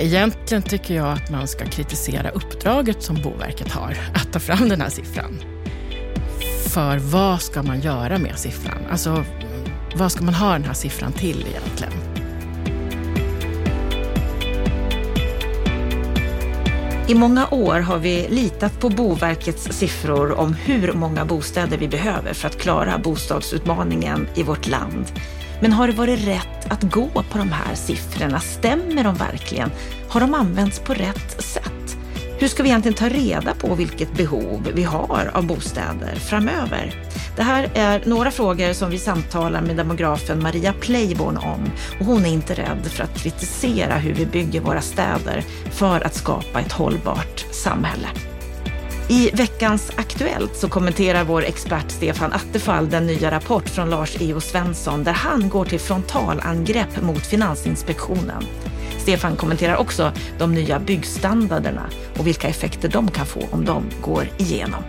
Egentligen tycker jag att man ska kritisera uppdraget som Boverket har att ta fram den här siffran. För vad ska man göra med siffran? Alltså, vad ska man ha den här siffran till egentligen? I många år har vi litat på Boverkets siffror om hur många bostäder vi behöver för att klara bostadsutmaningen i vårt land. Men har det varit rätt att gå på de här siffrorna? Stämmer de verkligen? Har de använts på rätt sätt? Hur ska vi egentligen ta reda på vilket behov vi har av bostäder framöver? Det här är några frågor som vi samtalar med demografen Maria Playborn om och hon är inte rädd för att kritisera hur vi bygger våra städer för att skapa ett hållbart samhälle. I veckans Aktuellt så kommenterar vår expert Stefan Attefall den nya rapport från Lars E.O. Svensson där han går till frontalangrepp mot Finansinspektionen. Stefan kommenterar också de nya byggstandarderna och vilka effekter de kan få om de går igenom.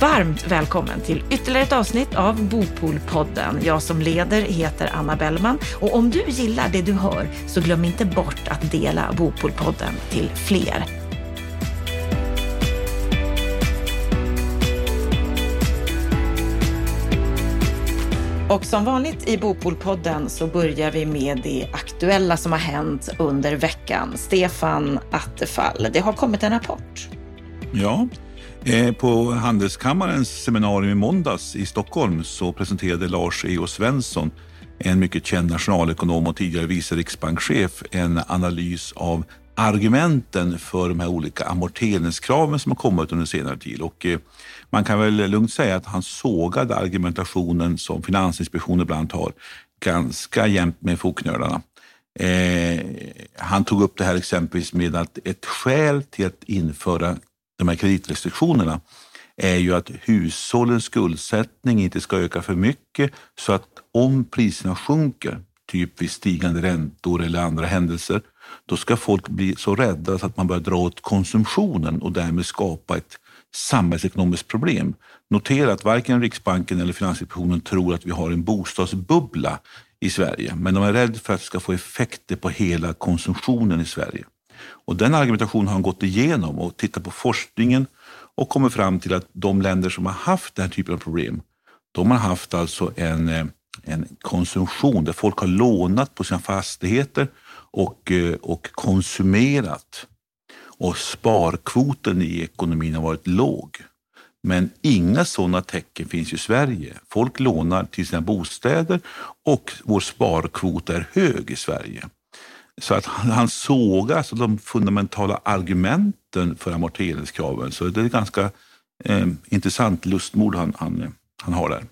Varmt välkommen till ytterligare ett avsnitt av Bopolpodden. Jag som leder heter Anna Bellman och om du gillar det du hör så glöm inte bort att dela Bopolpodden till fler. Och som vanligt i Bopolpodden så börjar vi med det aktuella som har hänt under veckan. Stefan Attefall, det har kommit en rapport. Ja, eh, på Handelskammarens seminarium i måndags i Stockholm så presenterade Lars E.O. Svensson, en mycket känd nationalekonom och tidigare vice riksbankschef, en analys av argumenten för de här olika amorteringskraven som har kommit under senare tid. Och eh, man kan väl lugnt säga att han sågade argumentationen som Finansinspektionen ibland har ganska jämnt med fotknölarna. Eh, han tog upp det här exempelvis med att ett skäl till att införa de här kreditrestriktionerna är ju att hushållens skuldsättning inte ska öka för mycket så att om priserna sjunker, typ vid stigande räntor eller andra händelser, då ska folk bli så rädda så att man börjar dra åt konsumtionen och därmed skapa ett samhällsekonomiskt problem. Notera att varken Riksbanken eller Finansinspektionen tror att vi har en bostadsbubbla i Sverige, men de är rädda för att det ska få effekter på hela konsumtionen i Sverige. Och den argumentationen har han gått igenom och tittat på forskningen och kommit fram till att de länder som har haft den här typen av problem, de har haft alltså en, eh, en konsumtion där folk har lånat på sina fastigheter och, eh, och konsumerat och sparkvoten i ekonomin har varit låg. Men inga sådana tecken finns i Sverige. Folk lånar till sina bostäder och vår sparkvot är hög i Sverige. Så att han sågar alltså de fundamentala argumenten för amorteringskraven. Så det är ett ganska eh, intressant lustmord han, han, han har där.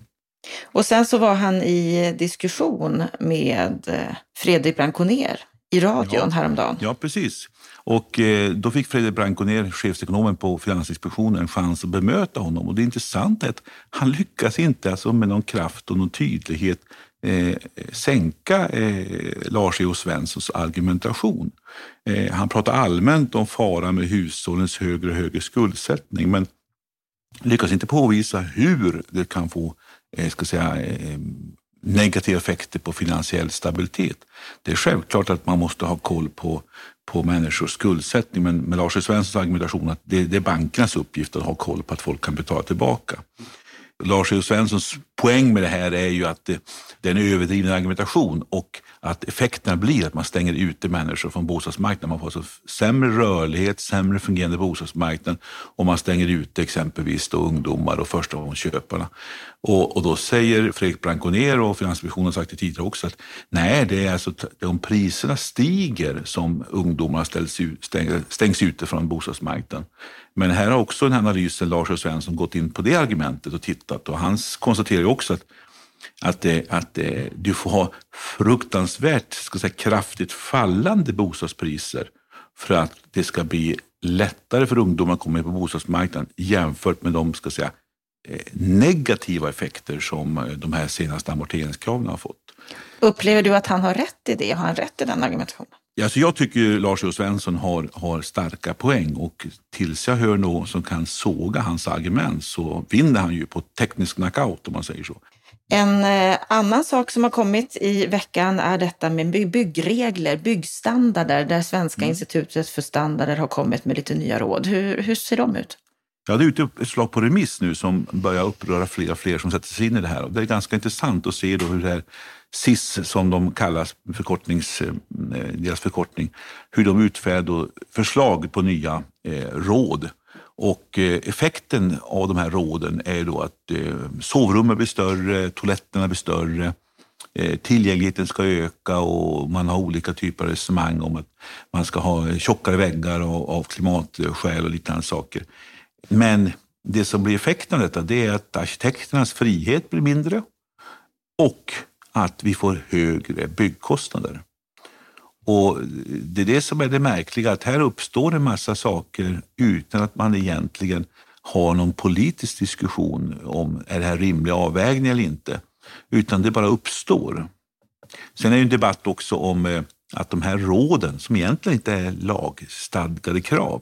Och sen så var han i diskussion med eh, Fredrik Branconer i radion ja, häromdagen. Ja, precis. Och eh, då fick Fredrik Brankoner, chefsekonomen på Finansinspektionen, en chans att bemöta honom. Och det intressanta är att han lyckas inte alltså med någon kraft och någon tydlighet eh, sänka eh, Lars E.O. Svenssons argumentation. Eh, han pratar allmänt om faran med hushållens högre och högre skuldsättning men lyckas inte påvisa hur det kan få eh, ska säga, eh, negativa effekter på finansiell stabilitet. Det är självklart att man måste ha koll på, på människors skuldsättning men med Lars E. Svenssons argumentation att det, det, är bankernas uppgift att ha koll på att folk kan betala tillbaka. Lars E. Svenssons poäng med det här är ju att eh, det, är en överdriven argumentation och att effekterna blir att man stänger ute människor från bostadsmarknaden. Man får alltså sämre rörlighet, sämre fungerande bostadsmarknad och man stänger ute exempelvis då ungdomar och förstagångsköparna. Och, och då säger Fredrik Branconer och Finansinspektionen har sagt det tidigare också att nej, det är alltså det är om priserna stiger som ungdomarna ställs stängs ute från bostadsmarknaden. Men här har också den här analysen, Lars och Svensson, gått in på det argumentet och tittat och han konstaterar också att att, eh, att eh, du får ha fruktansvärt ska säga, kraftigt fallande bostadspriser för att det ska bli lättare för ungdomar att komma in på bostadsmarknaden jämfört med de ska säga, eh, negativa effekter som de här senaste amorteringskraven har fått. Upplever du att han har rätt i det? Har han rätt i den argumentationen? Alltså jag tycker Lars O. Svensson har, har starka poäng och tills jag hör någon som kan såga hans argument så vinner han ju på teknisk knockout om man säger så. En eh, annan sak som har kommit i veckan är detta med byggregler, byggstandarder, där Svenska mm. institutet för standarder har kommit med lite nya råd. Hur, hur ser de ut? Ja, det är ute ett slag på remiss nu som börjar uppröra fler och fler som sätter sig in i det här. Och det är ganska intressant att se då hur det här SIS, som de kallas, förkortnings, eh, deras förkortning, hur de utfärdar förslag på nya eh, råd. Och eh, effekten av de här råden är då att eh, sovrummen blir större, toaletterna blir större, eh, tillgängligheten ska öka och man har olika typer av resonemang om att man ska ha eh, tjockare väggar av klimatskäl och liknande saker. Men det som blir effekten av detta det är att arkitekternas frihet blir mindre och att vi får högre byggkostnader. Och Det är det som är det märkliga, att här uppstår en massa saker utan att man egentligen har någon politisk diskussion om är det här rimlig avvägning eller inte, utan det bara uppstår. Sen är det en debatt också om eh, att de här råden, som egentligen inte är lagstadgade krav,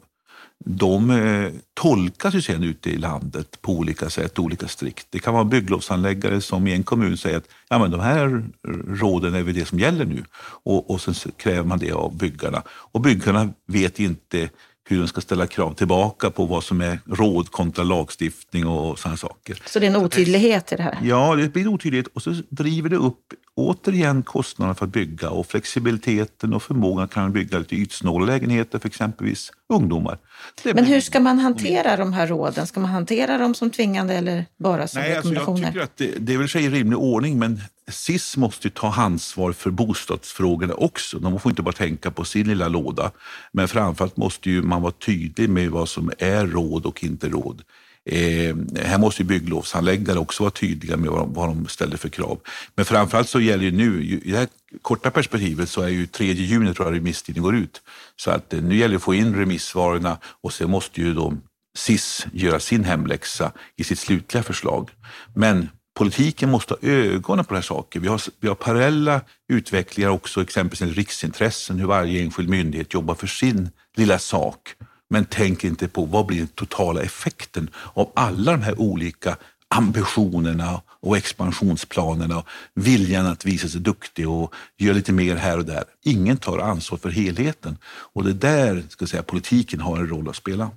de eh, tolkas ju sen ute i landet på olika sätt, olika strikt. Det kan vara bygglovsanläggare som i en kommun säger att ja, men de här råden är väl det som gäller nu och, och sen kräver man det av byggarna. Och byggarna vet inte hur de ska ställa krav tillbaka på vad som är råd kontra lagstiftning och sådana saker. Så det är en otydlighet i det här? Ja, det blir en otydlighet och så driver det upp återigen kostnaderna för att bygga och flexibiliteten och förmågan att kunna bygga lite ytsnåla lägenheter för exempelvis ungdomar. Men hur ska man hantera de här råden? Ska man hantera dem som tvingande eller bara som Nej, rekommendationer? Alltså jag tycker att det, det är väl i rimlig ordning men SIS måste ta ansvar för bostadsfrågorna också. De får inte bara tänka på sin lilla låda. Men framförallt måste ju man vara tydlig med vad som är råd och inte råd. Eh, här måste ju bygglovshandläggare också vara tydliga med vad de, vad de ställer för krav. Men framförallt så gäller ju nu, i det här korta perspektivet så är ju 3 juni tror jag remisstiden går ut. Så att eh, nu gäller det att få in remissvaren och sen måste ju då SIS göra sin hemläxa i sitt slutliga förslag. Men politiken måste ha ögonen på de här sakerna. Vi har, vi har parallella utvecklingar också, exempelvis riksintressen, hur varje enskild myndighet jobbar för sin lilla sak men tänker inte på vad blir den totala effekten av alla de här olika ambitionerna och expansionsplanerna och viljan att visa sig duktig och göra lite mer här och där. Ingen tar ansvar för helheten och det är där ska säga, politiken har en roll att spela.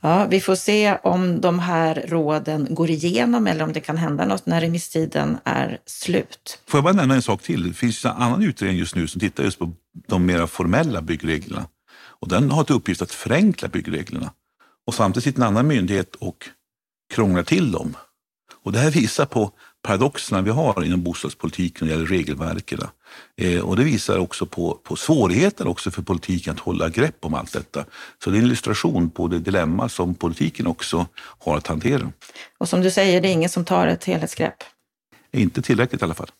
Ja, vi får se om de här råden går igenom eller om det kan hända något när remisstiden är slut. Får jag bara nämna en sak till? Det finns en annan utredning just nu som tittar just på de mera formella byggreglerna. Och den har till uppgift att förenkla byggreglerna. Och samtidigt sitter en annan myndighet och krånglar till dem. Och det här visar på paradoxerna vi har inom bostadspolitiken när det gäller regelverken. Eh, och det visar också på, på svårigheten också för politiken att hålla grepp om allt detta. Så det är en illustration på det dilemma som politiken också har att hantera. Och som du säger, det är ingen som tar ett helhetsgrepp? Inte tillräckligt i alla fall.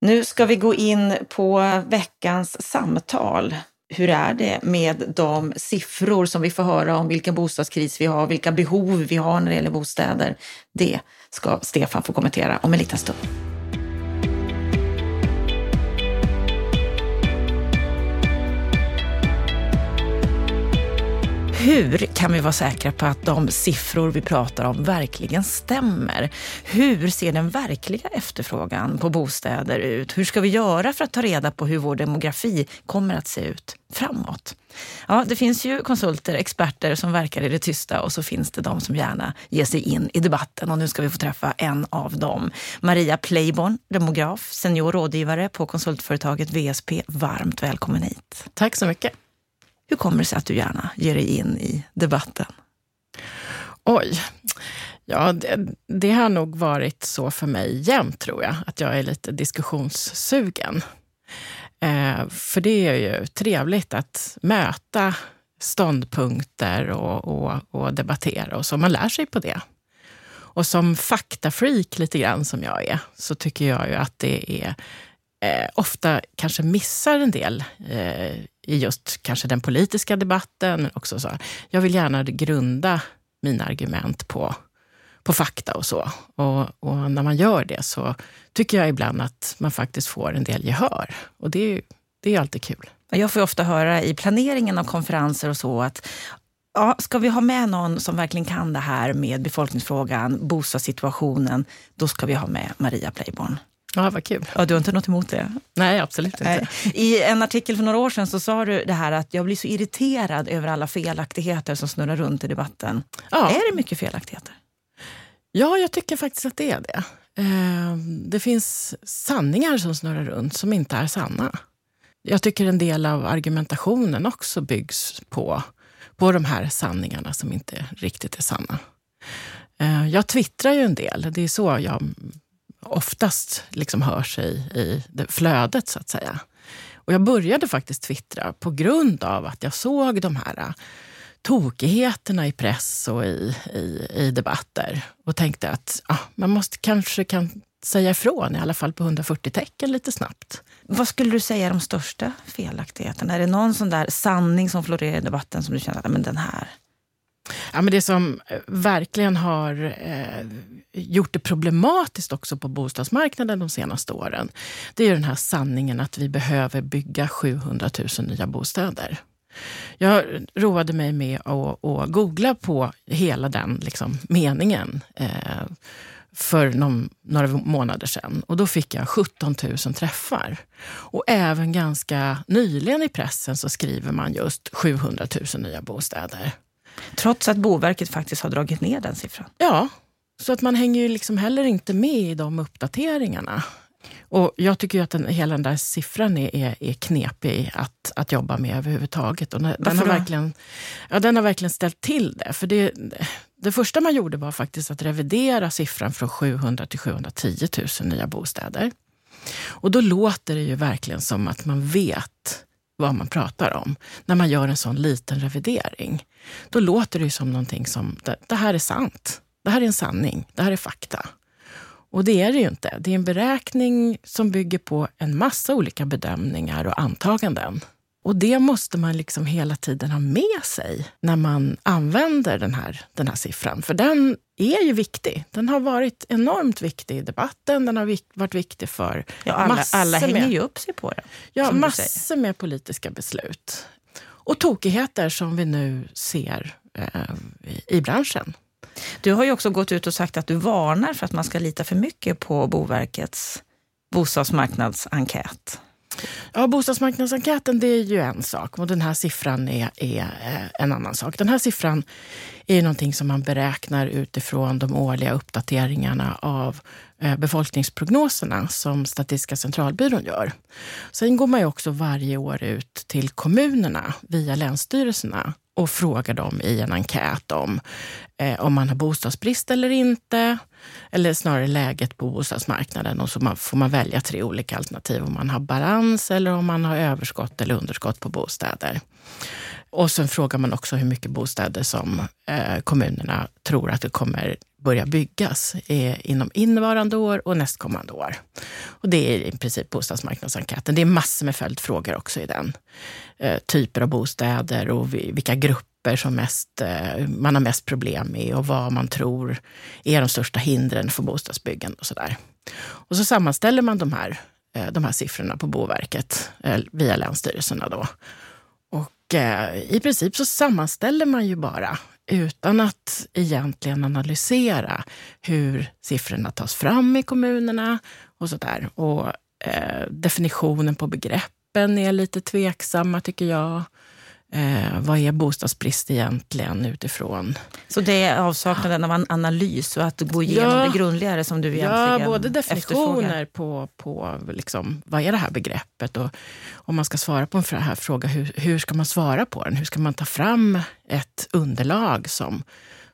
Nu ska vi gå in på veckans samtal hur är det med de siffror som vi får höra om vilken bostadskris vi har, vilka behov vi har när det gäller bostäder? Det ska Stefan få kommentera om en liten stund. Hur kan vi vara säkra på att de siffror vi pratar om verkligen stämmer? Hur ser den verkliga efterfrågan på bostäder ut? Hur ska vi göra för att ta reda på hur vår demografi kommer att se ut framåt? Ja, det finns ju konsulter, experter som verkar i det tysta och så finns det de som gärna ger sig in i debatten och nu ska vi få träffa en av dem. Maria Playborn, demograf, senior rådgivare på konsultföretaget VSP. Varmt välkommen hit. Tack så mycket. Hur kommer det sig att du gärna ger dig in i debatten? Oj. Ja, det, det, har nog varit så för mig jämt, tror jag. Att jag är lite diskussionssugen. Eh, för det är ju trevligt att möta ståndpunkter och, och, och, debattera och så. Man lär sig på det. Och som faktafreak lite grann som jag är, så tycker jag ju att det är eh, ofta kanske missar en del eh, i just kanske den politiska debatten. Också så. Jag vill gärna grunda mina argument på, på fakta och så. Och, och, när man gör det så tycker jag ibland att man faktiskt får en del gehör. Och det, det är alltid kul. Jag får ofta höra i planeringen av konferenser och så att Ja, ska vi ha med någon som verkligen kan det här med befolkningsfrågan, bostadssituationen, då ska vi ha med Maria Playborn. Ja, vad kul. Ja, du har inte något emot det? Nej, absolut inte. I en artikel för några år sedan så sa du det här att jag blir så irriterad över alla felaktigheter som snurrar runt i debatten. Ja. Är det mycket felaktigheter? Ja, jag tycker faktiskt att det är det. Eh, det finns sanningar som snurrar runt som inte är sanna. Jag tycker en del av argumentationen också byggs på, på de här sanningarna som inte riktigt är sanna. Eh, jag twittrar ju en del. Det är så jag oftast liksom hörs i, i flödet, så att säga. Och jag började faktiskt twittra på grund av att jag såg de här äh, tokigheterna i press och i, i, i debatter och tänkte att ah, man måste kanske kan säga ifrån, i alla fall på 140 tecken lite snabbt. Vad skulle du säga är de största felaktigheterna? Är det någon sån där sanning som florerar i debatten som du känner att men den här? Ja, men det som eh, verkligen har eh, gjort det problematiskt också på bostadsmarknaden de senaste åren, det är den här sanningen att vi behöver bygga 700 000 nya bostäder. Jag roade mig med att, att googla på hela den liksom, meningen eh, för någon, några månader sedan. Och då fick jag 17 000 träffar. Och även ganska nyligen i pressen så skriver man just 700 000 nya bostäder. Trots att Boverket faktiskt har dragit ner den siffran? Ja, så att man hänger ju liksom heller inte med i de uppdateringarna. Och jag tycker att den, hela den där siffran är, är, är knepig att, att jobba med överhuvudtaget. Och den, den har verkligen, ja, den har verkligen ställt till det. För det, det första man gjorde var faktiskt att revidera siffran från 700 till 710 000 nya bostäder. Och då låter det ju verkligen som att man vet vad man pratar om när man gör en sån liten revidering. Då låter det ju som någonting som, det, det här är sant. Det här är en sanning. Det här är fakta. Och det är det ju inte. Det är en beräkning som bygger på en massa olika bedömningar och antaganden. Och det måste man liksom hela tiden ha med sig när man använder den här, den här siffran. För den är ju viktig. Den har varit enormt viktig i debatten. Den har varit viktig för ja, alla, alla hänger med, ju upp sig på den. Ja, massor med politiska beslut. Och tokigheter som vi nu ser eh, i branschen. Du har ju också gått ut och sagt att du varnar för att man ska lita för mycket på Boverkets bostadsmarknadsenkät. Ja, bostadsmarknadsenkäten det är ju en sak och den här siffran är, är eh, en annan sak. Den här siffran är ju någonting som man beräknar utifrån de årliga uppdateringarna av eh, befolkningsprognoserna som Statistiska centralbyrån gör. Sen går man ju också varje år ut till kommunerna via länsstyrelserna och frågar dem i en enkät om eh, om man har bostadsbrist eller inte. Eller snarare läget på bostadsmarknaden. Och så man, får man välja tre olika alternativ. Om man har balans eller om man har överskott eller underskott på bostäder. Och sen frågar man också hur mycket bostäder som eh, kommunerna tror att det kommer börja byggas eh, inom innevarande år och nästkommande år. Och det är i princip bostadsmarknadsenkäten. Det är massor med följdfrågor också i den. Eh, typer av bostäder och vilka grupper som mest, eh, man har mest problem med och vad man tror är de största hindren för bostadsbyggande och sådär. Och så sammanställer man de här, eh, de här siffrorna på Boverket eh, via länsstyrelserna. Då. Och eh, i princip så sammanställer man ju bara utan att egentligen analysera hur siffrorna tas fram i kommunerna och sådär. Och eh, definitionen på begreppen är lite tveksamma tycker jag. Eh, vad är bostadsbrist egentligen utifrån? Så det är avsaknaden av en analys och att gå igenom ja, det grundligare som du egentligen Ja, både definitioner på, på liksom, vad är det här begreppet och om man ska svara på en här fråga, hur, hur ska man svara på den? Hur ska man ta fram ett underlag som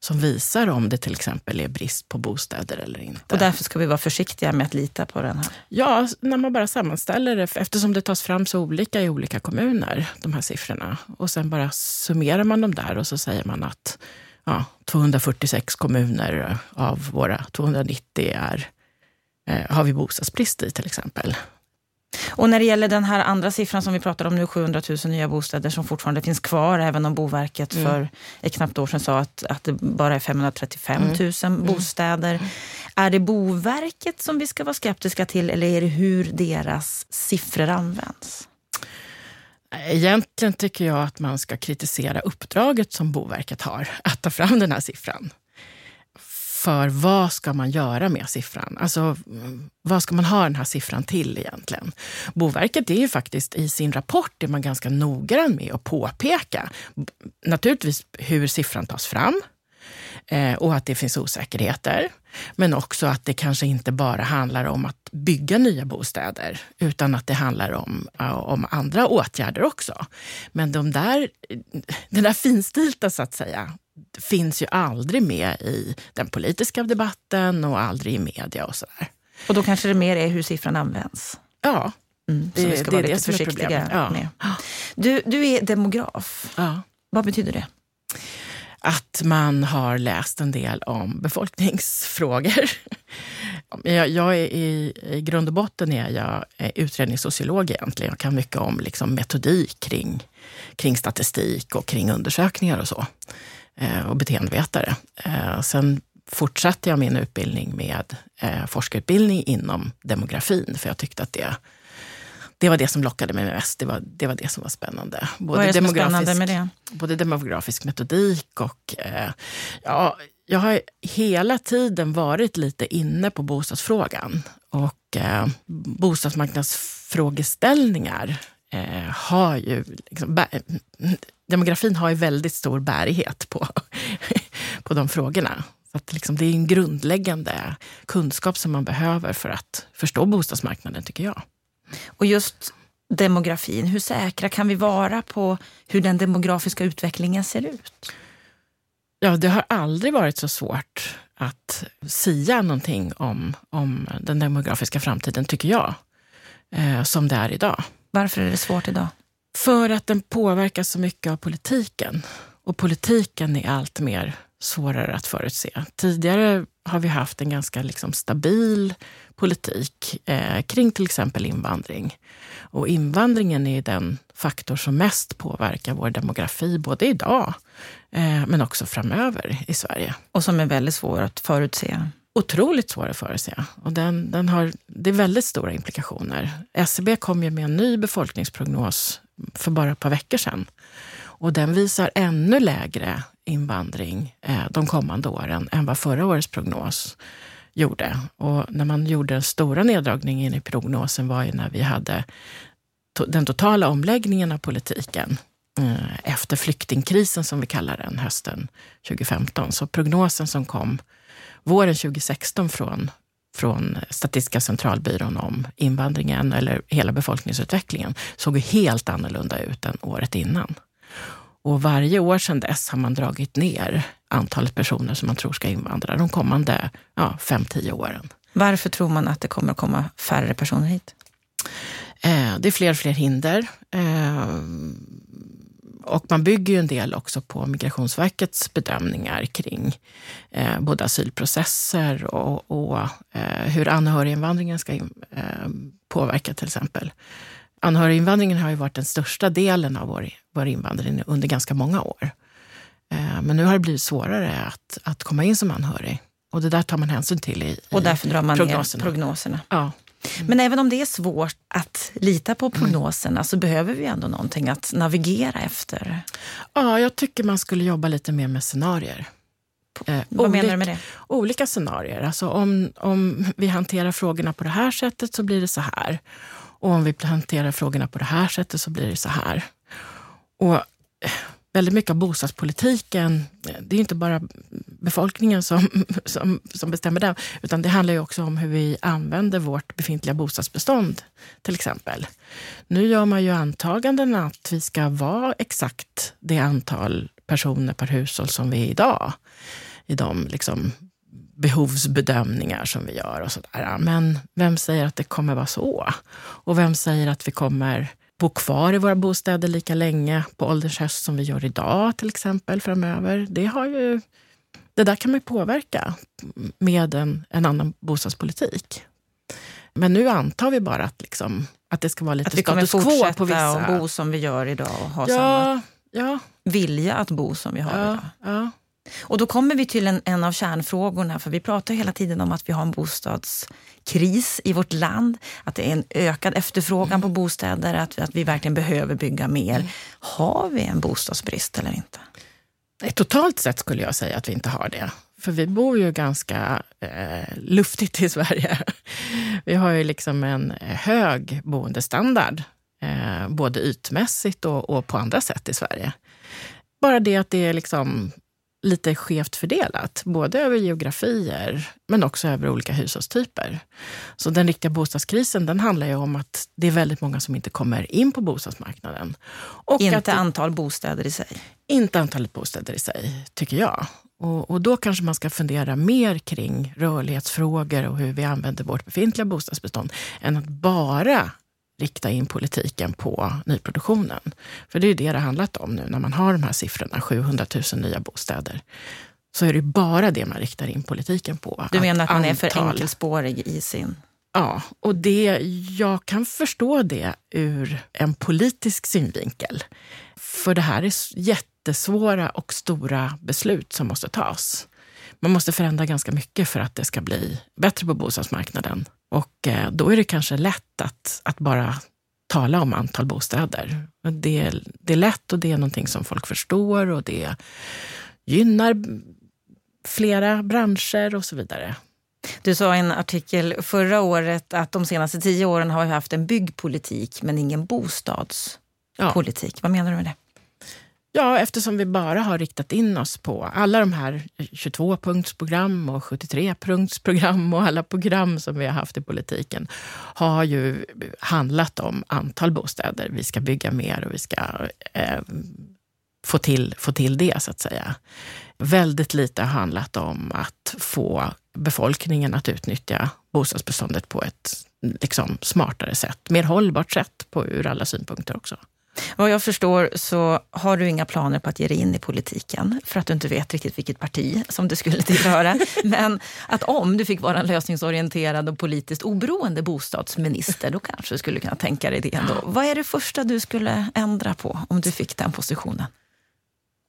som visar om det till exempel är brist på bostäder eller inte. Och därför ska vi vara försiktiga med att lita på den här? Ja, när man bara sammanställer det, eftersom det tas fram så olika i olika kommuner, de här siffrorna. Och sen bara summerar man dem där och så säger man att ja, 246 kommuner av våra 290 är, eh, har vi bostadsbrist i till exempel. Och när det gäller den här andra siffran som vi pratar om nu, 700 000 nya bostäder som fortfarande finns kvar, även om Boverket mm. för ett knappt år sedan sa att, att det bara är 535 000 mm. bostäder. Mm. Är det Boverket som vi ska vara skeptiska till eller är det hur deras siffror används? Egentligen tycker jag att man ska kritisera uppdraget som Boverket har att ta fram den här siffran. För vad ska man göra med siffran? Alltså, vad ska man ha den här siffran till egentligen? Boverket är ju faktiskt i sin rapport är man ganska noggrann med att påpeka naturligtvis hur siffran tas fram eh, och att det finns osäkerheter. Men också att det kanske inte bara handlar om att bygga nya bostäder, utan att det handlar om, eh, om andra åtgärder också. Men de där, den där finstilta, så att säga, finns ju aldrig med i den politiska debatten och aldrig i media och sådär. Och då kanske det mer är hur siffran används? Ja, mm, det, det, det är det är problemet. Ja. Med. Du, du är demograf. Ja. Vad betyder det? att man har läst en del om befolkningsfrågor. Jag, jag är i, I grund och botten är jag utredningssociolog egentligen. Jag kan mycket om liksom metodik kring, kring statistik och kring undersökningar och så. Eh, och beteendevetare. Eh, sen fortsatte jag min utbildning med eh, forskarutbildning inom demografin, för jag tyckte att det det var det som lockade mig mest. Det var det, var det som var spännande. Både Vad är det som är spännande med det? Både demografisk metodik och... Ja, jag har hela tiden varit lite inne på bostadsfrågan. Och eh, bostadsmarknadsfrågeställningar eh, har ju... Liksom, demografin har ju väldigt stor bärighet på, på de frågorna. Så att liksom, det är en grundläggande kunskap som man behöver för att förstå bostadsmarknaden, tycker jag. Och just demografin, hur säkra kan vi vara på hur den demografiska utvecklingen ser ut? Ja, det har aldrig varit så svårt att sia någonting om, om den demografiska framtiden, tycker jag, eh, som det är idag. Varför är det svårt idag? För att den påverkas så mycket av politiken. Och politiken är allt mer svårare att förutse. Tidigare har vi haft en ganska liksom stabil politik eh, kring till exempel invandring. Och invandringen är den faktor som mest påverkar vår demografi, både idag eh, men också framöver i Sverige. Och som är väldigt svår att förutse. Otroligt svår att förutse. Och den, den har, det är väldigt stora implikationer. SCB kom ju med en ny befolkningsprognos för bara ett par veckor sedan. Och den visar ännu lägre invandring eh, de kommande åren än vad förra årets prognos gjorde. Och när man gjorde den stora neddragningen i prognosen var ju när vi hade to den totala omläggningen av politiken eh, efter flyktingkrisen som vi kallar den hösten 2015. Så prognosen som kom våren 2016 från, från Statistiska centralbyrån om invandringen eller hela befolkningsutvecklingen såg helt annorlunda ut än året innan. Och varje år sedan dess har man dragit ner antalet personer som man tror ska invandra de kommande ja, fem, tio åren. Varför tror man att det kommer att komma färre personer hit? Eh, det är fler och fler hinder. Eh, och man bygger ju en del också på Migrationsverkets bedömningar kring eh, både asylprocesser och, och eh, hur anhöriginvandringen ska in, eh, påverka till exempel. Anhöriginvandringen har ju varit den största delen av vår, vår invandring under ganska många år. Eh, men nu har det blivit svårare att, att komma in som anhörig. Och det där tar man hänsyn till i, Och därför drar man prognoserna. ner prognoserna. Ja. Mm. Men även om det är svårt att lita på prognoserna så behöver vi ändå någonting att navigera efter. Ja, jag tycker man skulle jobba lite mer med scenarier. Eh, Vad olika, menar du med det? Olika scenarier. Alltså om, om vi hanterar frågorna på det här sättet så blir det så här. Och om vi hanterar frågorna på det här sättet så blir det så här. Och eh, väldigt mycket av bostadspolitiken, det är inte bara befolkningen som, som, som bestämmer den, utan det handlar ju också om hur vi använder vårt befintliga bostadsbestånd, till exempel. Nu gör man ju antaganden att vi ska vara exakt det antal personer per hushåll som vi är idag. I de liksom behovsbedömningar som vi gör och sådär. Men vem säger att det kommer vara så? Och vem säger att vi kommer bo kvar i våra bostäder lika länge på ålderns höst som vi gör idag till exempel framöver? Det, har ju, det där kan man påverka med en, en annan bostadspolitik. Men nu antar vi bara att, liksom, att det ska vara lite status quo på vissa... Att vi kommer fortsätta bo som vi gör idag och ha ja, samma ja. vilja att bo som vi har ja, idag. Ja. Och då kommer vi till en, en av kärnfrågorna, för vi pratar hela tiden om att vi har en bostadskris i vårt land, att det är en ökad efterfrågan på bostäder, att, att vi verkligen behöver bygga mer. Mm. Har vi en bostadsbrist eller inte? Totalt sett skulle jag säga att vi inte har det. För vi bor ju ganska eh, luftigt i Sverige. Vi har ju liksom en eh, hög boendestandard, eh, både ytmässigt och, och, på andra sätt i Sverige. Bara det att det är liksom lite skevt fördelat, både över geografier men också över olika hushållstyper. Så den riktiga bostadskrisen den handlar ju om att det är väldigt många som inte kommer in på bostadsmarknaden. Och inte att, antal bostäder i sig? Inte antalet bostäder i sig, tycker jag. Och, och, då kanske man ska fundera mer kring rörlighetsfrågor och hur vi använder vårt befintliga bostadsbestånd än att bara rikta in politiken på nyproduktionen. För det är ju det det handlat om nu när man har de här siffrorna, 700 000 nya bostäder. Så är det bara det man riktar in politiken på. Du menar att, att man är för enkelspårig i sin... Ja, och det, jag kan förstå det ur en politisk synvinkel. För det här är jättesvåra och stora beslut som måste tas. Man måste förändra ganska mycket för att det ska bli bättre på bostadsmarknaden. Och eh, då är det kanske lätt att, att bara tala om antal bostäder. Det, det är lätt och det är någonting som folk förstår och det gynnar flera branscher och så vidare. Du sa i en artikel förra året att de senaste tio åren har vi haft en byggpolitik men ingen bostadspolitik. Ja. Vad menar du med det? Ja, eftersom vi bara har riktat in oss på alla de här 22-punktsprogram och 73-punktsprogram och alla program som vi har haft i politiken har ju handlat om antal bostäder. Vi ska bygga mer och vi ska eh, få, till, få till det, så att säga. Väldigt lite har handlat om att få befolkningen att utnyttja bostadsbeståndet på ett liksom, smartare sätt, mer hållbart sätt på, ur alla synpunkter också. Vad jag förstår så har du inga planer på att ge dig in i politiken för att du inte vet riktigt vilket parti som du skulle tillhöra. Men att om du fick vara en lösningsorienterad och politiskt oberoende bostadsminister, då kanske du skulle kunna tänka dig det ändå. Vad är det första du skulle ändra på om du fick den positionen?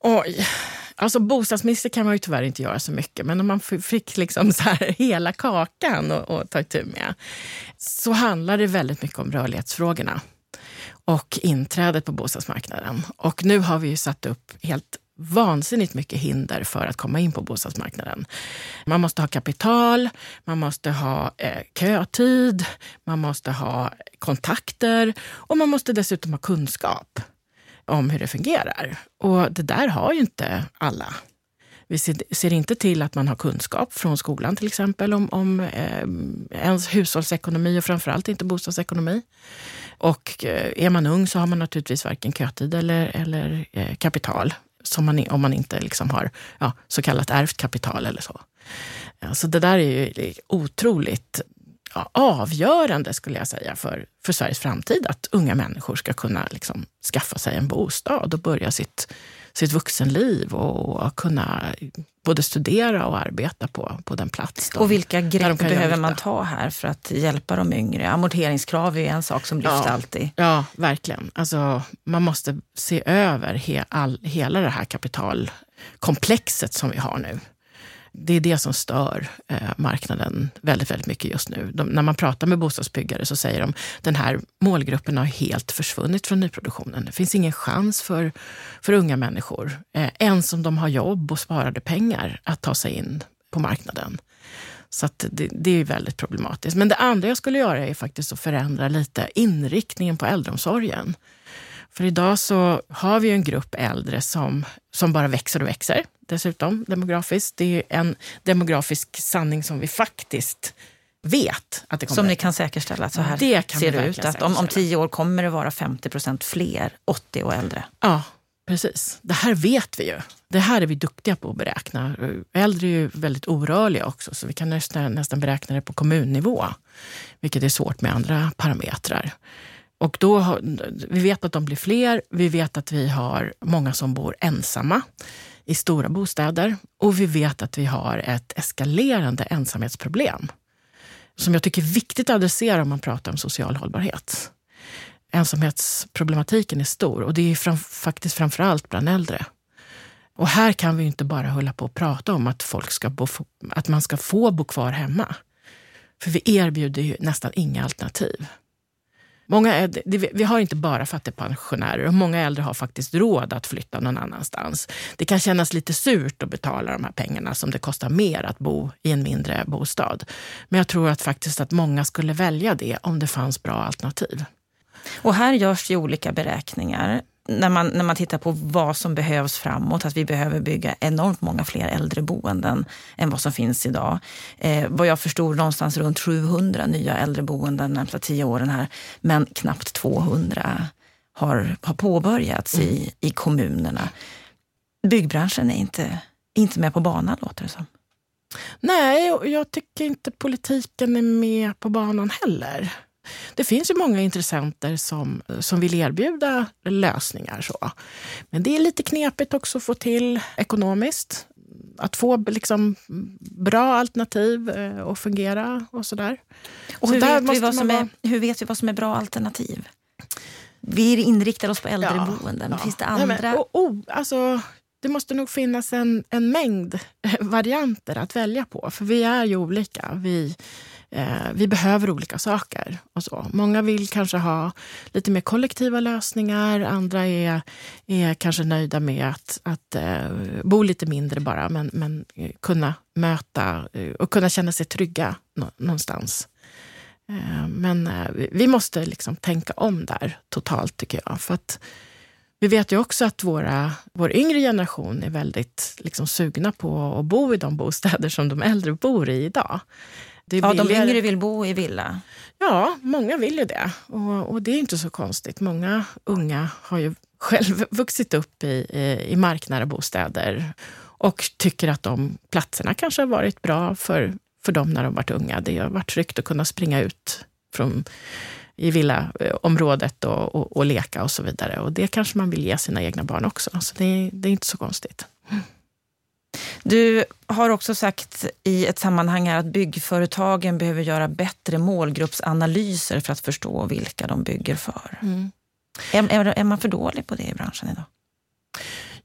Oj. Alltså bostadsminister kan man ju tyvärr inte göra så mycket, men om man fick liksom så här hela kakan att ta itu med så handlar det väldigt mycket om rörlighetsfrågorna och inträdet på bostadsmarknaden. Och nu har vi ju satt upp helt vansinnigt mycket hinder för att komma in på bostadsmarknaden. Man måste ha kapital, man måste ha eh, kötid, man måste ha kontakter och man måste dessutom ha kunskap om hur det fungerar. Och det där har ju inte alla. Vi ser, inte till att man har kunskap från skolan till exempel om, om eh, ens hushållsekonomi och framförallt inte bostadsekonomi. Och eh, är man ung så har man naturligtvis varken kötid eller, eller eh, kapital, som man, om man inte liksom har ja, så kallat ärvt kapital eller så. Så det där är ju otroligt ja, avgörande skulle jag säga för, för Sveriges framtid, att unga människor ska kunna liksom skaffa sig en bostad och börja sitt sitt vuxenliv och kunna både studera och arbeta på, på den plats. De, och vilka grepp behöver man ta här för att hjälpa de yngre? Amorteringskrav är en sak som lyfts ja, alltid. Ja, verkligen. Alltså, man måste se över he, all, hela det här kapitalkomplexet som vi har nu det är det som stör eh, marknaden väldigt, väldigt mycket just nu. De, när man pratar med bostadsbyggare så säger de att den här målgruppen har helt försvunnit från nyproduktionen. Det finns ingen chans för, för unga människor, eh, ens om de har jobb och sparade pengar, att ta sig in på marknaden. Så det, det, är väldigt problematiskt. Men det andra jag skulle göra är faktiskt att förändra lite inriktningen på äldreomsorgen. För idag så har vi en grupp äldre som, som bara växer och växer dessutom demografiskt. Det är en demografisk sanning som vi faktiskt vet att det kommer Som ni kan säkerställa att så här det ser det ut? Att om, om tio år kommer det vara 50 procent fler 80 och äldre? Ja, precis. Det här vet vi ju. Det här är vi duktiga på att beräkna. Äldre är ju väldigt orörliga också, så vi kan nästan, nästan beräkna det på kommunnivå. Vilket är svårt med andra parametrar. Och då, vi vet att de blir fler. Vi vet att vi har många som bor ensamma i stora bostäder. Och vi vet att vi har ett eskalerande ensamhetsproblem som jag tycker är viktigt att adressera om man pratar om social hållbarhet. Ensamhetsproblematiken är stor och det är fram, faktiskt framför allt bland äldre. Och här kan vi inte bara hålla på och prata om att, folk ska bo, att man ska få bo kvar hemma. För vi erbjuder ju nästan inga alternativ. Många, vi har inte bara fattigpensionärer och många äldre har faktiskt råd att flytta någon annanstans. Det kan kännas lite surt att betala de här pengarna som det kostar mer att bo i en mindre bostad. Men jag tror att faktiskt att många skulle välja det om det fanns bra alternativ. Och här görs ju olika beräkningar när man, när man tittar på vad som behövs framåt, att vi behöver bygga enormt många fler äldreboenden än vad som finns idag. Eh, vad jag förstod någonstans runt 700 nya äldreboenden de närmsta tio åren här, men knappt 200 har, har påbörjats mm. i, i kommunerna. Byggbranschen är inte, inte med på banan låter det som. Nej, jag tycker inte politiken är med på banan heller. Det finns ju många intressenter som, som vill erbjuda lösningar. Så. Men det är lite knepigt också att få till ekonomiskt. Att få liksom bra alternativ att eh, fungera och sådär. Och så hur, vet vi vad som vara... är, hur vet vi vad som är bra alternativ? Vi inriktar oss på äldreboenden. Ja, Finns det andra? Nej, men, oh, oh, alltså, det måste nog finnas en, en mängd varianter att välja på. För vi är ju olika. Vi, eh, vi behöver olika saker. Och så. Många vill kanske ha lite mer kollektiva lösningar. Andra är, är kanske nöjda med att, att eh, bo lite mindre bara, men, men eh, kunna möta eh, och kunna känna sig trygga någonstans. Eh, men eh, vi måste liksom tänka om där totalt, tycker jag. För att vi vet ju också att våra, vår yngre generation är väldigt liksom, sugna på att bo i de bostäder som de äldre bor i idag ja, de yngre vill bo i villa. Ja, många vill ju det. Och, och det är inte så konstigt. Många unga har ju själv vuxit upp i, i, i marknära bostäder och tycker att de platserna kanske har varit bra för, för dem när de varit unga. Det har varit tryggt att kunna springa ut från i villaområdet och, och, och, leka och så vidare. Och det kanske man vill ge sina egna barn också. Så det, det är inte så konstigt. Du har också sagt i ett sammanhang här att byggföretagen behöver göra bättre målgruppsanalyser för att förstå vilka de bygger för. Mm. Är, är, är man för dålig på det i branschen idag?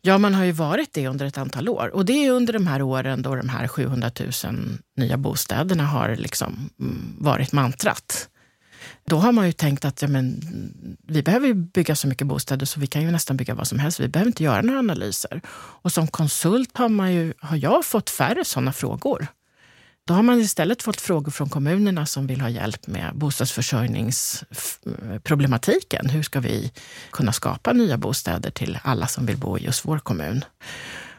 Ja, man har ju varit det under ett antal år. Och det är under de här åren då de här 700 000 nya bostäderna har liksom mm, varit mantrat. Då har man ju tänkt att ja, men, vi behöver bygga så mycket bostäder så vi kan ju nästan bygga vad som helst. Vi behöver inte göra några analyser. Och som konsult har, man ju, har jag fått färre sådana frågor. Då har man istället fått frågor från kommunerna som vill ha hjälp med bostadsförsörjningsproblematiken. Hur ska vi kunna skapa nya bostäder till alla som vill bo i just vår kommun?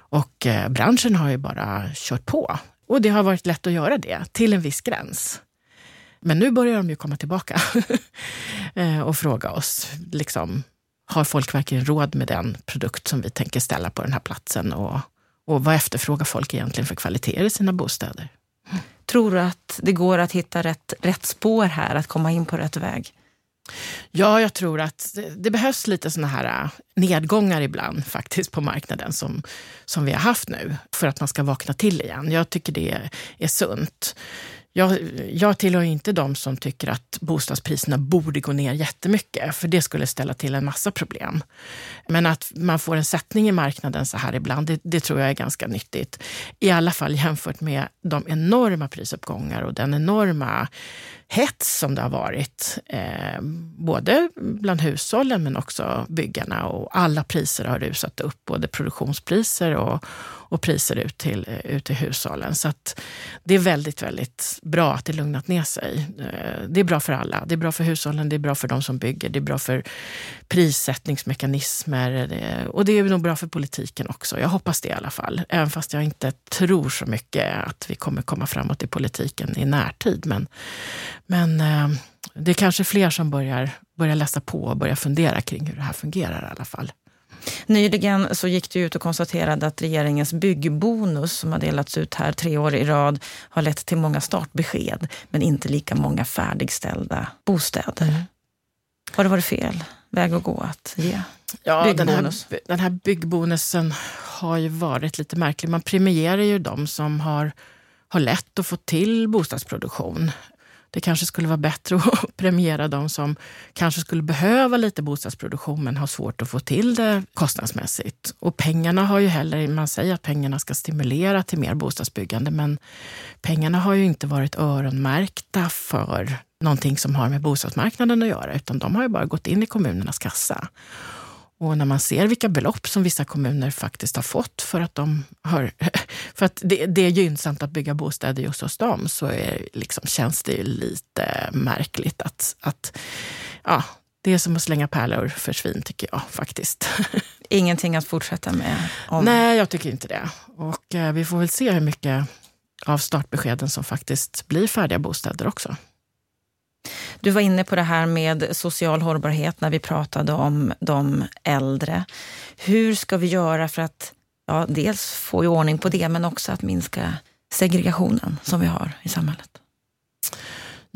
Och eh, branschen har ju bara kört på. Och det har varit lätt att göra det, till en viss gräns. Men nu börjar de ju komma tillbaka eh, och fråga oss, liksom, har folk verkligen råd med den produkt som vi tänker ställa på den här platsen? Och, och vad efterfrågar folk egentligen för kvaliteter i sina bostäder? Tror du att det går att hitta rätt, rätt spår här, att komma in på rätt väg? Ja, jag tror att det, det behövs lite såna här äh, nedgångar ibland faktiskt på marknaden som, som vi har haft nu för att man ska vakna till igen. Jag tycker det är, är sunt. Jag, jag tillhör inte de som tycker att bostadspriserna borde gå ner jättemycket, för det skulle ställa till en massa problem. Men att man får en sättning i marknaden så här ibland, det, det tror jag är ganska nyttigt. I alla fall jämfört med de enorma prisuppgångar och den enorma hets som det har varit, eh, både bland hushållen men också byggarna. Och alla priser har rusat upp, både produktionspriser och, och priser ut till, eh, ut till hushållen. Så det är väldigt, väldigt bra att det lugnat ner sig. Eh, det är bra för alla. Det är bra för hushållen, det är bra för de som bygger, det är bra för prissättningsmekanismer eh, och det är nog bra för politiken också. Jag hoppas det i alla fall. Även fast jag inte tror så mycket att vi kommer komma framåt i politiken i närtid. Men, men det är kanske fler som börjar, börjar läsa på och börjar fundera kring hur det här fungerar i alla fall. Nyligen så gick du ut och konstaterade att regeringens byggbonus som har delats ut här tre år i rad har lett till många startbesked men inte lika många färdigställda bostäder. Mm. Har det varit fel väg att gå att ge ja, den här, den här byggbonusen har ju varit lite märklig. Man premierar ju de som har, har lätt att få till bostadsproduktion det kanske skulle vara bättre att premiera de som kanske skulle behöva lite bostadsproduktion men har svårt att få till det kostnadsmässigt. Och pengarna har ju heller, man säger att pengarna ska stimulera till mer bostadsbyggande, men pengarna har ju inte varit öronmärkta för någonting som har med bostadsmarknaden att göra, utan de har ju bara gått in i kommunernas kassa. Och när man ser vilka belopp som vissa kommuner faktiskt har fått för att, de har, för att det, det är gynnsamt att bygga bostäder just hos dem, så är, liksom, känns det lite märkligt att, att ja, det är som att slänga pärlor för svin, tycker jag faktiskt. Ingenting att fortsätta med? Om... Nej, jag tycker inte det. Och eh, vi får väl se hur mycket av startbeskeden som faktiskt blir färdiga bostäder också. Du var inne på det här med social hållbarhet när vi pratade om de äldre. Hur ska vi göra för att ja, dels få i ordning på det men också att minska segregationen som vi har i samhället?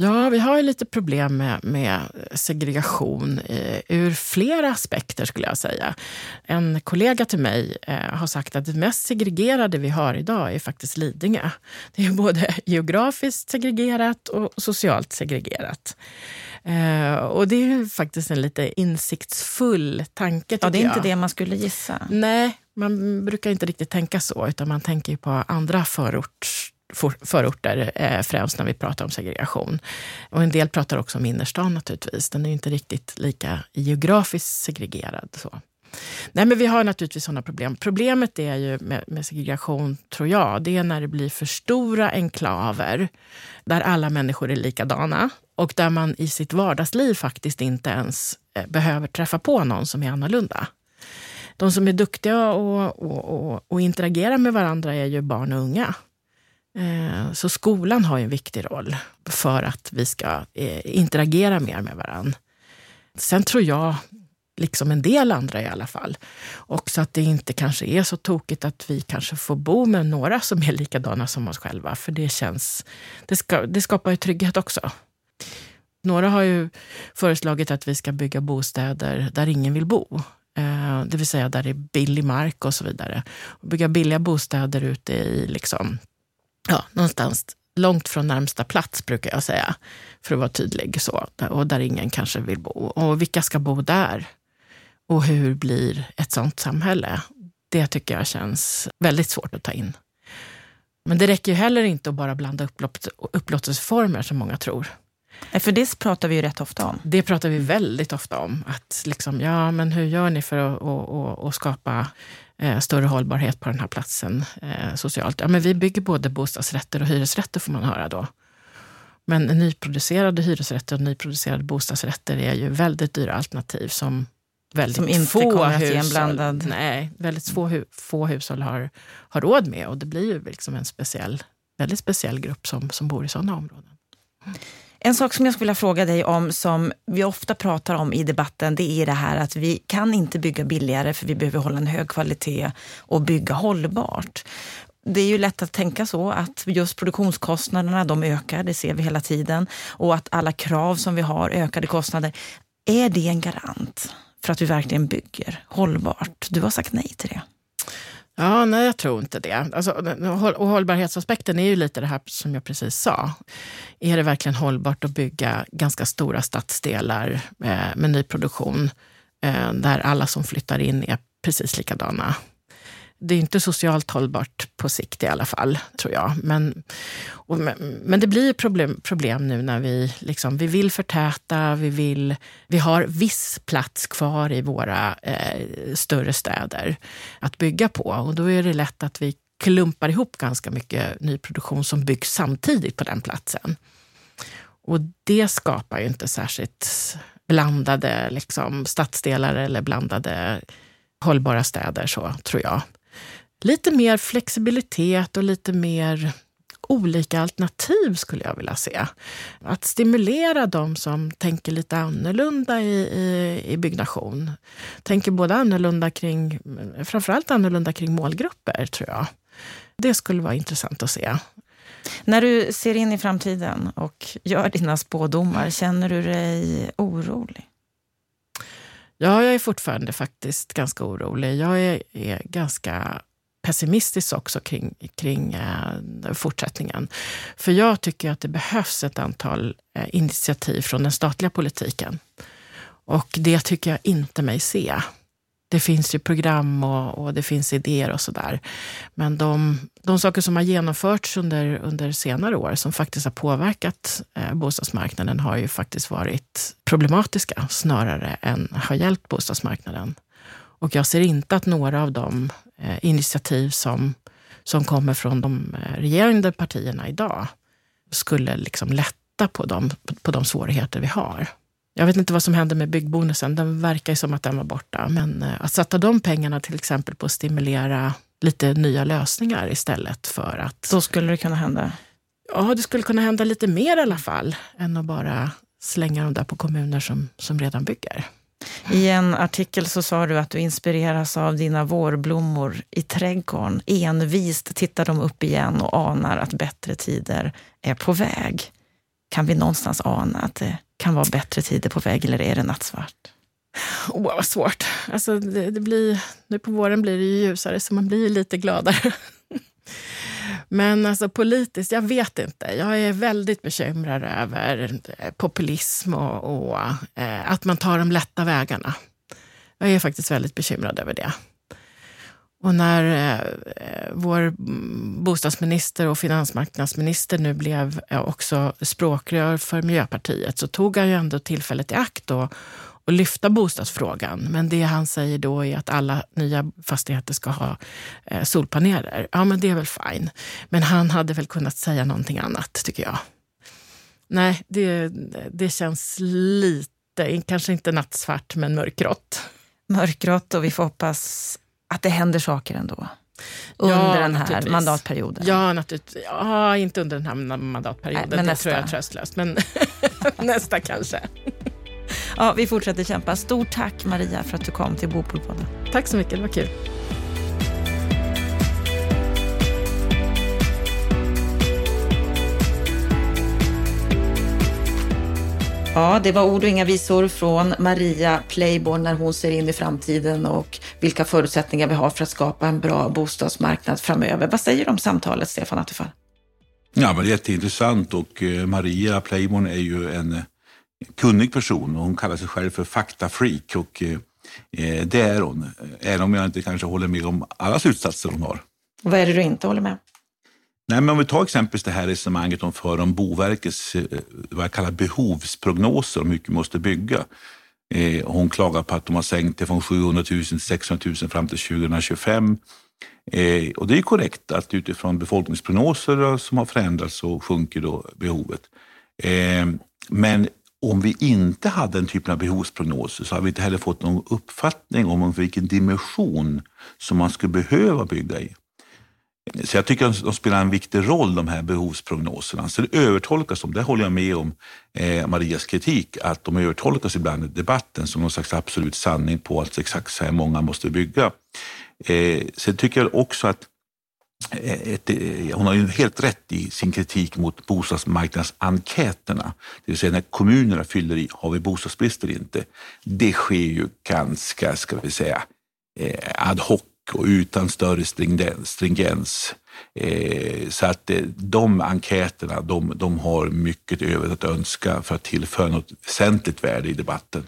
Ja, vi har ju lite problem med, med segregation eh, ur flera aspekter skulle jag säga. En kollega till mig eh, har sagt att det mest segregerade vi har idag är faktiskt Lidingö. Det är både geografiskt segregerat och socialt segregerat. Eh, och det är faktiskt en lite insiktsfull tanke. Ja, det är jag. inte det man skulle gissa. Nej, man brukar inte riktigt tänka så, utan man tänker på andra förorts förorter, eh, främst när vi pratar om segregation. Och en del pratar också om innerstan naturligtvis. Den är inte riktigt lika geografiskt segregerad. Så. Nej, men vi har naturligtvis sådana problem. Problemet är ju med, med, segregation, tror jag, det är när det blir för stora enklaver där alla människor är likadana och där man i sitt vardagsliv faktiskt inte ens eh, behöver träffa på någon som är annorlunda. De som är duktiga och, och, och, och interagerar med varandra är ju barn och unga. Eh, så skolan har en viktig roll för att vi ska eh, interagera mer med varandra. Sen tror jag, liksom en del andra i alla fall, också att det inte kanske är så tokigt att vi kanske får bo med några som är likadana som oss själva. För det känns, det, ska, det skapar ju trygghet också. Några har ju föreslagit att vi ska bygga bostäder där ingen vill bo. Eh, det vill säga där det är billig mark och så vidare. Bygga billiga bostäder ute i liksom ja, någonstans långt från närmsta plats, brukar jag säga, för att vara tydlig. så Och där ingen kanske vill bo. Och vilka ska bo där? Och hur blir ett sånt samhälle? Det tycker jag känns väldigt svårt att ta in. Men det räcker ju heller inte att bara blanda upplåtelseformer som många tror. För det pratar vi ju rätt ofta om. Det pratar vi väldigt ofta om. Att liksom, ja, men hur gör ni för att, att, att, att skapa eh, större hållbarhet på den här platsen eh, socialt? Ja, men vi bygger både bostadsrätter och hyresrätter, får man höra då. Men nyproducerade hyresrätter och nyproducerade bostadsrätter är ju väldigt dyra alternativ som väldigt som inte få kommer att hushåll, blandad... Nej, väldigt få, få hushåll har, har råd med. Och det blir ju liksom en speciell, väldigt speciell grupp som, som bor i sådana områden. En sak som jag skulle vilja fråga dig om, som vi ofta pratar om i debatten, det är det här att vi kan inte bygga billigare för vi behöver hålla en hög kvalitet och bygga hållbart. Det är ju lätt att tänka så, att just produktionskostnaderna de ökar, det ser vi hela tiden. Och att alla krav som vi har, ökade kostnader. Är det en garant för att vi verkligen bygger hållbart? Du har sagt nej till det. Ja, nej, jag tror inte det. Alltså, och hållbarhetsaspekten är ju lite det här som jag precis sa. Är det verkligen hållbart att bygga ganska stora stadsdelar eh, med nyproduktion eh, där alla som flyttar in är precis likadana? Det är inte socialt hållbart på sikt i alla fall, tror jag. Men, och, men det blir problem, problem nu när vi, liksom, vi vill förtäta, vi, vill, vi har viss plats kvar i våra eh, större städer att bygga på. Och då är det lätt att vi klumpar ihop ganska mycket nyproduktion som byggs samtidigt på den platsen. Och det skapar ju inte särskilt blandade liksom, stadsdelar eller blandade hållbara städer, så tror jag lite mer flexibilitet och lite mer olika alternativ skulle jag vilja se. Att stimulera de som tänker lite annorlunda i, i, i byggnation. Tänker både annorlunda kring, framförallt annorlunda kring målgrupper tror jag. Det skulle vara intressant att se. När du ser in i framtiden och gör dina spådomar, känner du dig orolig? Ja, jag är fortfarande faktiskt ganska orolig. Jag är, är ganska pessimistisk också kring, kring eh, fortsättningen. För jag tycker att det behövs ett antal eh, initiativ från den statliga politiken. Och det tycker jag inte mig se. Det finns ju program och, och det finns idéer och sådär. Men de, de saker som har genomförts under, under senare år som faktiskt har påverkat eh, bostadsmarknaden har ju faktiskt varit problematiska snarare än har hjälpt bostadsmarknaden. Och jag ser inte att några av de eh, initiativ som, som kommer från de eh, regerande partierna idag skulle liksom lätta på de, på de svårigheter vi har. Jag vet inte vad som hände med byggbonusen. Den verkar ju som att den var borta. Men eh, att sätta de pengarna till exempel på att stimulera lite nya lösningar istället för att... Så skulle det kunna hända? Ja, det skulle kunna hända lite mer i alla fall än att bara slänga dem där på kommuner som, som redan bygger. I en artikel så sa du att du inspireras av dina vårblommor i trädgården. Envist tittar de upp igen och anar att bättre tider är på väg. Kan vi någonstans ana att det kan vara bättre tider på väg eller är det nattsvart? Åh, oh, vad svårt. Alltså, det, det, blir, nu på våren blir det ju ljusare så man blir lite gladare. Men alltså politiskt, jag vet inte. Jag är väldigt bekymrad över eh, populism och, och eh, att man tar de lätta vägarna. Jag är faktiskt väldigt bekymrad över det. Och när eh, vår mm, bostadsminister och finansmarknadsminister nu blev eh, också språkrör för Miljöpartiet så tog han ju ändå tillfället i akt och, och lyfta bostadsfrågan. Men det han säger då är att alla nya fastigheter ska ha eh, solpaneler. Ja, men det är väl fine. Men han hade väl kunnat säga någonting annat, tycker jag. Nej, det, det känns lite, kanske inte nattsvart, men mörkgrått. Mörkgrått och vi får hoppas att det händer saker ändå under ja, den här mandatperioden? Ja, naturligtvis. Ja, inte under den här mandatperioden. Nej, men det nästa. tror jag är tröstlöst. Men nästa kanske. Ja, vi fortsätter kämpa. Stort tack Maria för att du kom till Bopolpodden. Tack så mycket, det var kul. Ja, det var ord och inga visor från Maria Playborn när hon ser in i framtiden och vilka förutsättningar vi har för att skapa en bra bostadsmarknad framöver. Vad säger du om samtalet, Stefan Attefall? Ja, men det är jätteintressant och eh, Maria Playborn är ju en eh, kunnig person och hon kallar sig själv för faktafreak och eh, det är hon. Även om jag inte kanske håller med om alla slutsatser hon har. Vad är det du inte håller med? Nej, men om vi tar exempelvis det här resonemanget om för om Boverkets vad jag kallar behovsprognoser om hur mycket vi måste bygga. Eh, hon klagar på att de har sänkt det från 700 000 till 600 000 fram till 2025. Eh, och det är korrekt att utifrån befolkningsprognoser som har förändrats så sjunker då behovet. Eh, men om vi inte hade den typen av behovsprognoser så hade vi inte heller fått någon uppfattning om vilken dimension som man skulle behöva bygga i. Så jag tycker att de spelar en viktig roll, de här behovsprognoserna. Så det övertolkas, de, det håller jag med om eh, Marias kritik, att de övertolkas ibland i debatten som någon slags absolut sanning på att exakt så här många måste bygga. Eh, sen tycker jag också att Eh, ett, eh, hon har ju helt rätt i sin kritik mot bostadsmarknadsenkäterna. Det vill säga när kommunerna fyller i, har vi bostadsbrist eller inte? Det sker ju ganska, ska vi säga, eh, ad hoc och utan större stringens. Eh, så att eh, de enkäterna, de, de har mycket övrigt att önska för att tillföra något väsentligt värde i debatten.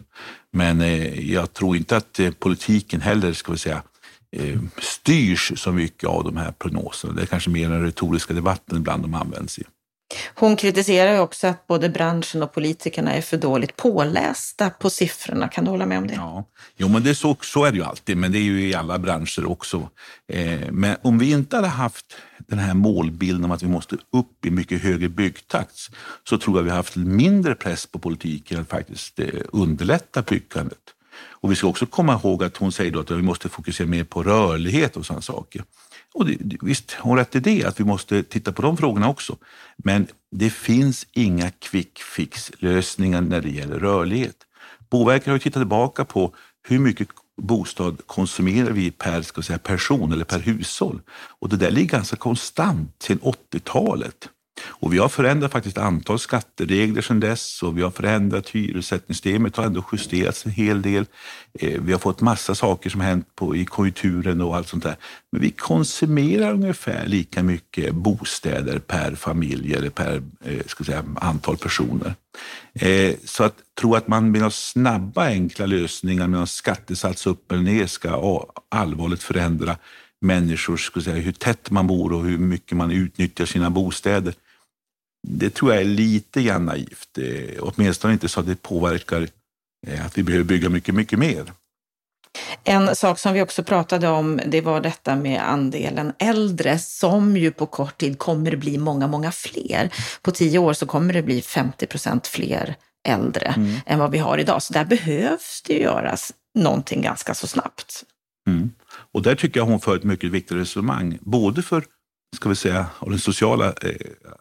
Men eh, jag tror inte att politiken heller, ska vi säga, styrs så mycket av de här prognoserna. Det är kanske mer den retoriska debatten ibland de används i. Hon kritiserar ju också att både branschen och politikerna är för dåligt pålästa på siffrorna. Kan du hålla med om det? Ja, jo, men det så, så är det ju alltid, men det är ju i alla branscher också. Eh, men om vi inte hade haft den här målbilden om att vi måste upp i mycket högre byggtakt så tror jag vi har haft mindre press på politiken att faktiskt eh, underlätta byggandet. Och vi ska också komma ihåg att hon säger att vi måste fokusera mer på rörlighet och sådana saker. Och det, visst, hon har rätt i det, att vi måste titta på de frågorna också. Men det finns inga quick fix-lösningar när det gäller rörlighet. Boverket har tittat tillbaka på hur mycket bostad konsumerar vi per ska säga, person eller per hushåll. Och det där ligger ganska konstant sedan 80-talet. Och vi har förändrat faktiskt antal skatteregler sedan dess och vi har förändrat hyressättningssystemet har ändå justerats en hel del. Eh, vi har fått massa saker som hänt på, i konjunkturen och allt sånt där. Men vi konsumerar ungefär lika mycket bostäder per familj eller per eh, ska säga, antal personer. Eh, så att tro att man med några snabba enkla lösningar med någon skattesats upp eller ner ska allvarligt förändra människors, ska säga, hur tätt man bor och hur mycket man utnyttjar sina bostäder. Det tror jag är lite grann naivt. Eh, åtminstone inte så att det påverkar eh, att vi behöver bygga mycket, mycket mer. En sak som vi också pratade om, det var detta med andelen äldre som ju på kort tid kommer bli många, många fler. På tio år så kommer det bli 50 procent fler äldre mm. än vad vi har idag. Så där behövs det göras någonting ganska så snabbt. Mm. Och där tycker jag hon för ett mycket viktigt resonemang, både för ska vi säga, och det sociala eh,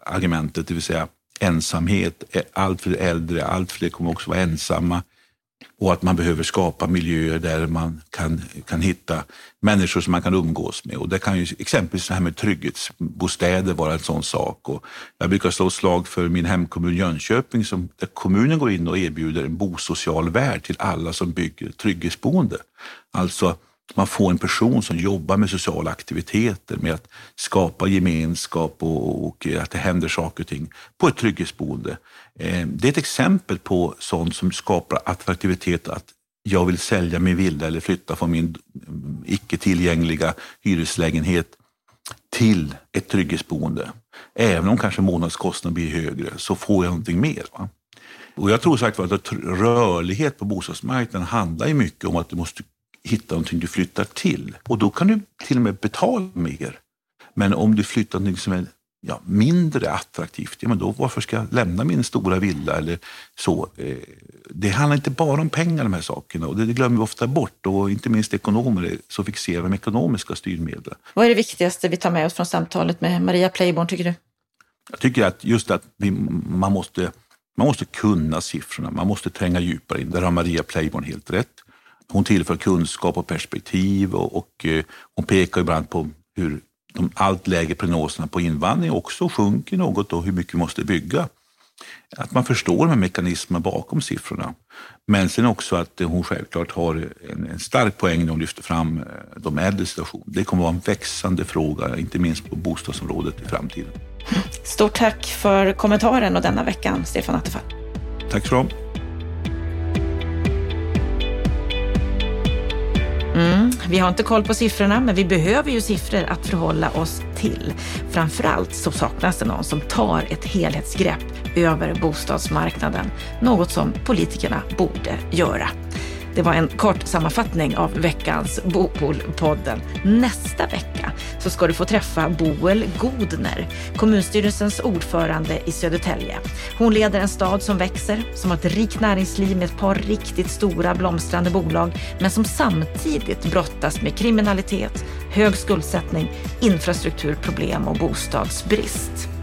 argumentet, det vill säga ensamhet, eh, allt fler äldre, allt fler kommer också vara ensamma och att man behöver skapa miljöer där man kan, kan hitta människor som man kan umgås med. Och det kan ju exempelvis det här med trygghetsbostäder vara en sån sak. Och jag brukar slå slag för min hemkommun Jönköping som, där kommunen går in och erbjuder en bosocial värld till alla som bygger trygghetsboende. Alltså man får en person som jobbar med sociala aktiviteter, med att skapa gemenskap och, och att det händer saker och ting på ett trygghetsboende. Eh, det är ett exempel på sånt som skapar attraktivitet att jag vill sälja min villa eller flytta från min icke tillgängliga hyreslägenhet till ett trygghetsboende. Även om kanske månadskostnaden blir högre så får jag någonting mer. Va? Och jag tror sagt att rörlighet på bostadsmarknaden handlar ju mycket om att du måste hitta någonting du flyttar till. Och då kan du till och med betala mer. Men om du flyttar någonting som är ja, mindre attraktivt, ja, men då varför ska jag lämna min stora villa eller så? Eh, det handlar inte bara om pengar de här sakerna och det glömmer vi ofta bort och inte minst ekonomer är så fixerade med ekonomiska styrmedel. Vad är det viktigaste vi tar med oss från samtalet med Maria Playborn tycker du? Jag tycker att just att vi, man, måste, man måste kunna siffrorna, man måste tränga djupare in. Där har Maria Playborn helt rätt. Hon tillför kunskap och perspektiv och, och eh, hon pekar ibland på hur de allt lägre prognoserna på invandring också sjunker något och hur mycket vi måste bygga. Att man förstår de här mekanismerna bakom siffrorna. Men sen också att hon självklart har en, en stark poäng när hon lyfter fram eh, de äldres situation. Det kommer vara en växande fråga, inte minst på bostadsområdet i framtiden. Stort tack för kommentaren och denna veckan, Stefan Attefall. Tack så mycket. Mm, vi har inte koll på siffrorna, men vi behöver ju siffror att förhålla oss till. Framförallt så saknas det någon som tar ett helhetsgrepp över bostadsmarknaden, något som politikerna borde göra. Det var en kort sammanfattning av veckans Bopolpodden. Nästa vecka så ska du få träffa Boel Godner, kommunstyrelsens ordförande i Södertälje. Hon leder en stad som växer, som har ett rikt näringsliv med ett par riktigt stora blomstrande bolag, men som samtidigt brottas med kriminalitet, hög skuldsättning, infrastrukturproblem och bostadsbrist.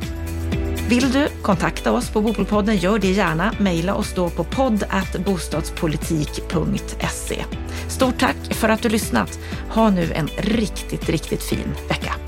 Vill du kontakta oss på Bopolpodden, gör det gärna. Mejla oss då på podd bostadspolitik.se. Stort tack för att du lyssnat. Ha nu en riktigt, riktigt fin vecka.